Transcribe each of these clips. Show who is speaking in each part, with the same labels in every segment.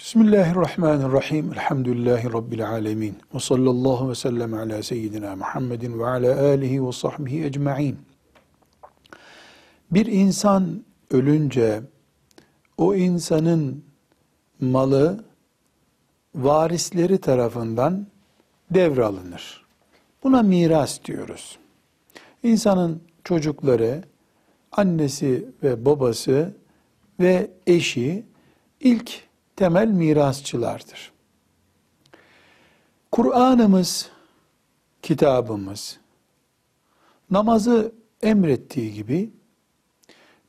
Speaker 1: Bismillahirrahmanirrahim. Elhamdülillahi Rabbil alemin. Ve sallallahu ve sellem ala seyyidina Muhammedin ve ala alihi ve sahbihi ecma'in. Bir insan ölünce o insanın malı varisleri tarafından devralınır. Buna miras diyoruz. İnsanın çocukları, annesi ve babası ve eşi ilk temel mirasçılardır. Kur'an'ımız, kitabımız, namazı emrettiği gibi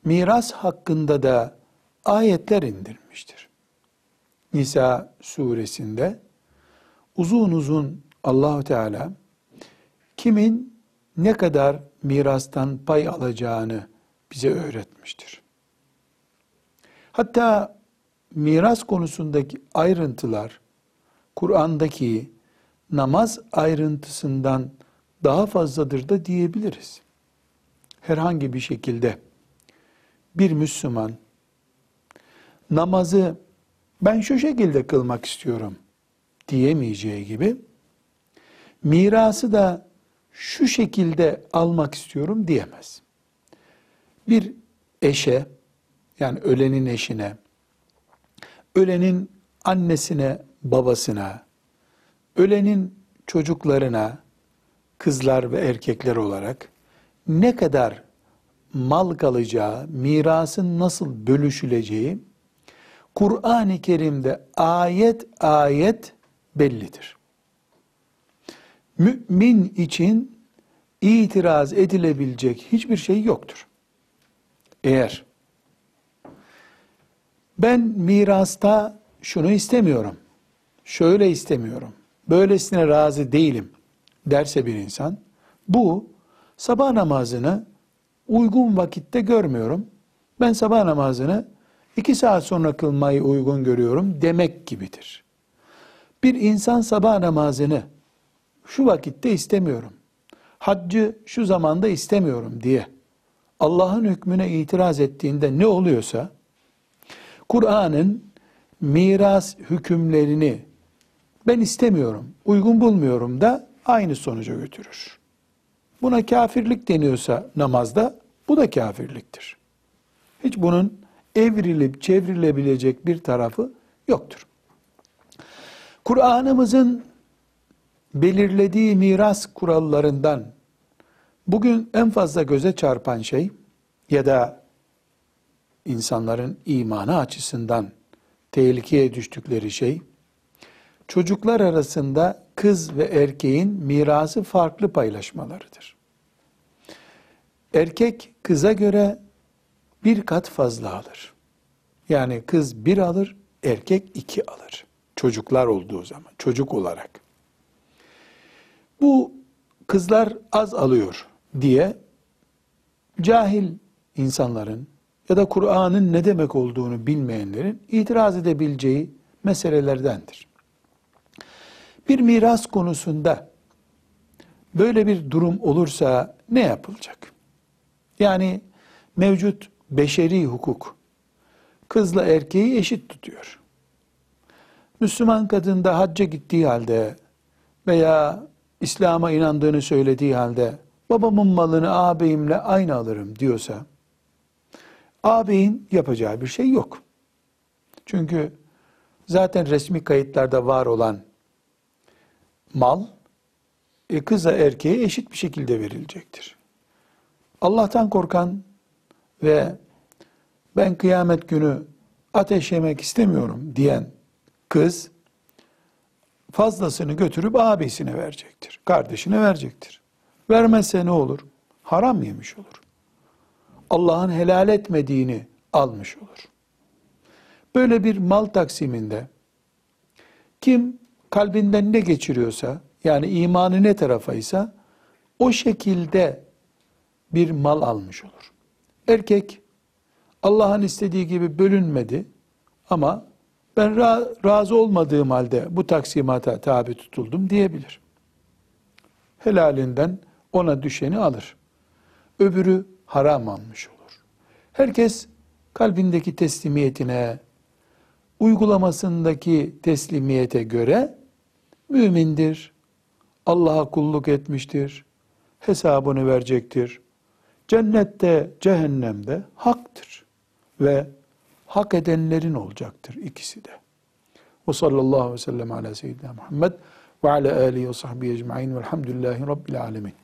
Speaker 1: miras hakkında da ayetler indirmiştir. Nisa suresinde uzun uzun Allahu Teala kimin ne kadar mirastan pay alacağını bize öğretmiştir. Hatta miras konusundaki ayrıntılar Kur'an'daki namaz ayrıntısından daha fazladır da diyebiliriz. Herhangi bir şekilde bir Müslüman namazı ben şu şekilde kılmak istiyorum diyemeyeceği gibi mirası da şu şekilde almak istiyorum diyemez. Bir eşe yani ölenin eşine ölenin annesine, babasına, ölenin çocuklarına, kızlar ve erkekler olarak ne kadar mal kalacağı, mirasın nasıl bölüşüleceği Kur'an-ı Kerim'de ayet ayet bellidir. Mümin için itiraz edilebilecek hiçbir şey yoktur. Eğer ben mirasta şunu istemiyorum, şöyle istemiyorum, böylesine razı değilim derse bir insan, bu sabah namazını uygun vakitte görmüyorum. Ben sabah namazını iki saat sonra kılmayı uygun görüyorum demek gibidir. Bir insan sabah namazını şu vakitte istemiyorum, haccı şu zamanda istemiyorum diye Allah'ın hükmüne itiraz ettiğinde ne oluyorsa, Kur'an'ın miras hükümlerini ben istemiyorum, uygun bulmuyorum da aynı sonuca götürür. Buna kafirlik deniyorsa namazda bu da kafirliktir. Hiç bunun evrilip çevrilebilecek bir tarafı yoktur. Kur'an'ımızın belirlediği miras kurallarından bugün en fazla göze çarpan şey ya da insanların imanı açısından tehlikeye düştükleri şey, çocuklar arasında kız ve erkeğin mirası farklı paylaşmalarıdır. Erkek kıza göre bir kat fazla alır. Yani kız bir alır, erkek iki alır. Çocuklar olduğu zaman, çocuk olarak. Bu kızlar az alıyor diye cahil insanların, ya da Kur'an'ın ne demek olduğunu bilmeyenlerin itiraz edebileceği meselelerdendir. Bir miras konusunda böyle bir durum olursa ne yapılacak? Yani mevcut beşeri hukuk kızla erkeği eşit tutuyor. Müslüman kadın da hacca gittiği halde veya İslam'a inandığını söylediği halde babamın malını ağabeyimle aynı alırım diyorsa ağabeyin yapacağı bir şey yok. Çünkü zaten resmi kayıtlarda var olan mal e, kıza erkeğe eşit bir şekilde verilecektir. Allah'tan korkan ve ben kıyamet günü ateş yemek istemiyorum diyen kız fazlasını götürüp abisine verecektir. Kardeşine verecektir. Vermezse ne olur? Haram yemiş olur. Allah'ın helal etmediğini almış olur. Böyle bir mal taksiminde kim kalbinden ne geçiriyorsa yani imanı ne tarafaysa o şekilde bir mal almış olur. Erkek Allah'ın istediği gibi bölünmedi ama ben razı olmadığım halde bu taksimata tabi tutuldum diyebilir. Helalinden ona düşeni alır. Öbürü haram almış olur. Herkes kalbindeki teslimiyetine uygulamasındaki teslimiyete göre mümindir. Allah'a kulluk etmiştir. Hesabını verecektir. Cennette, cehennemde haktır. Ve hak edenlerin olacaktır ikisi de. Ve sallallahu aleyhi ve sellem ala seyyidina Muhammed ve ala alihi ve sahbihi ecma'in velhamdülillahi rabbil alemin.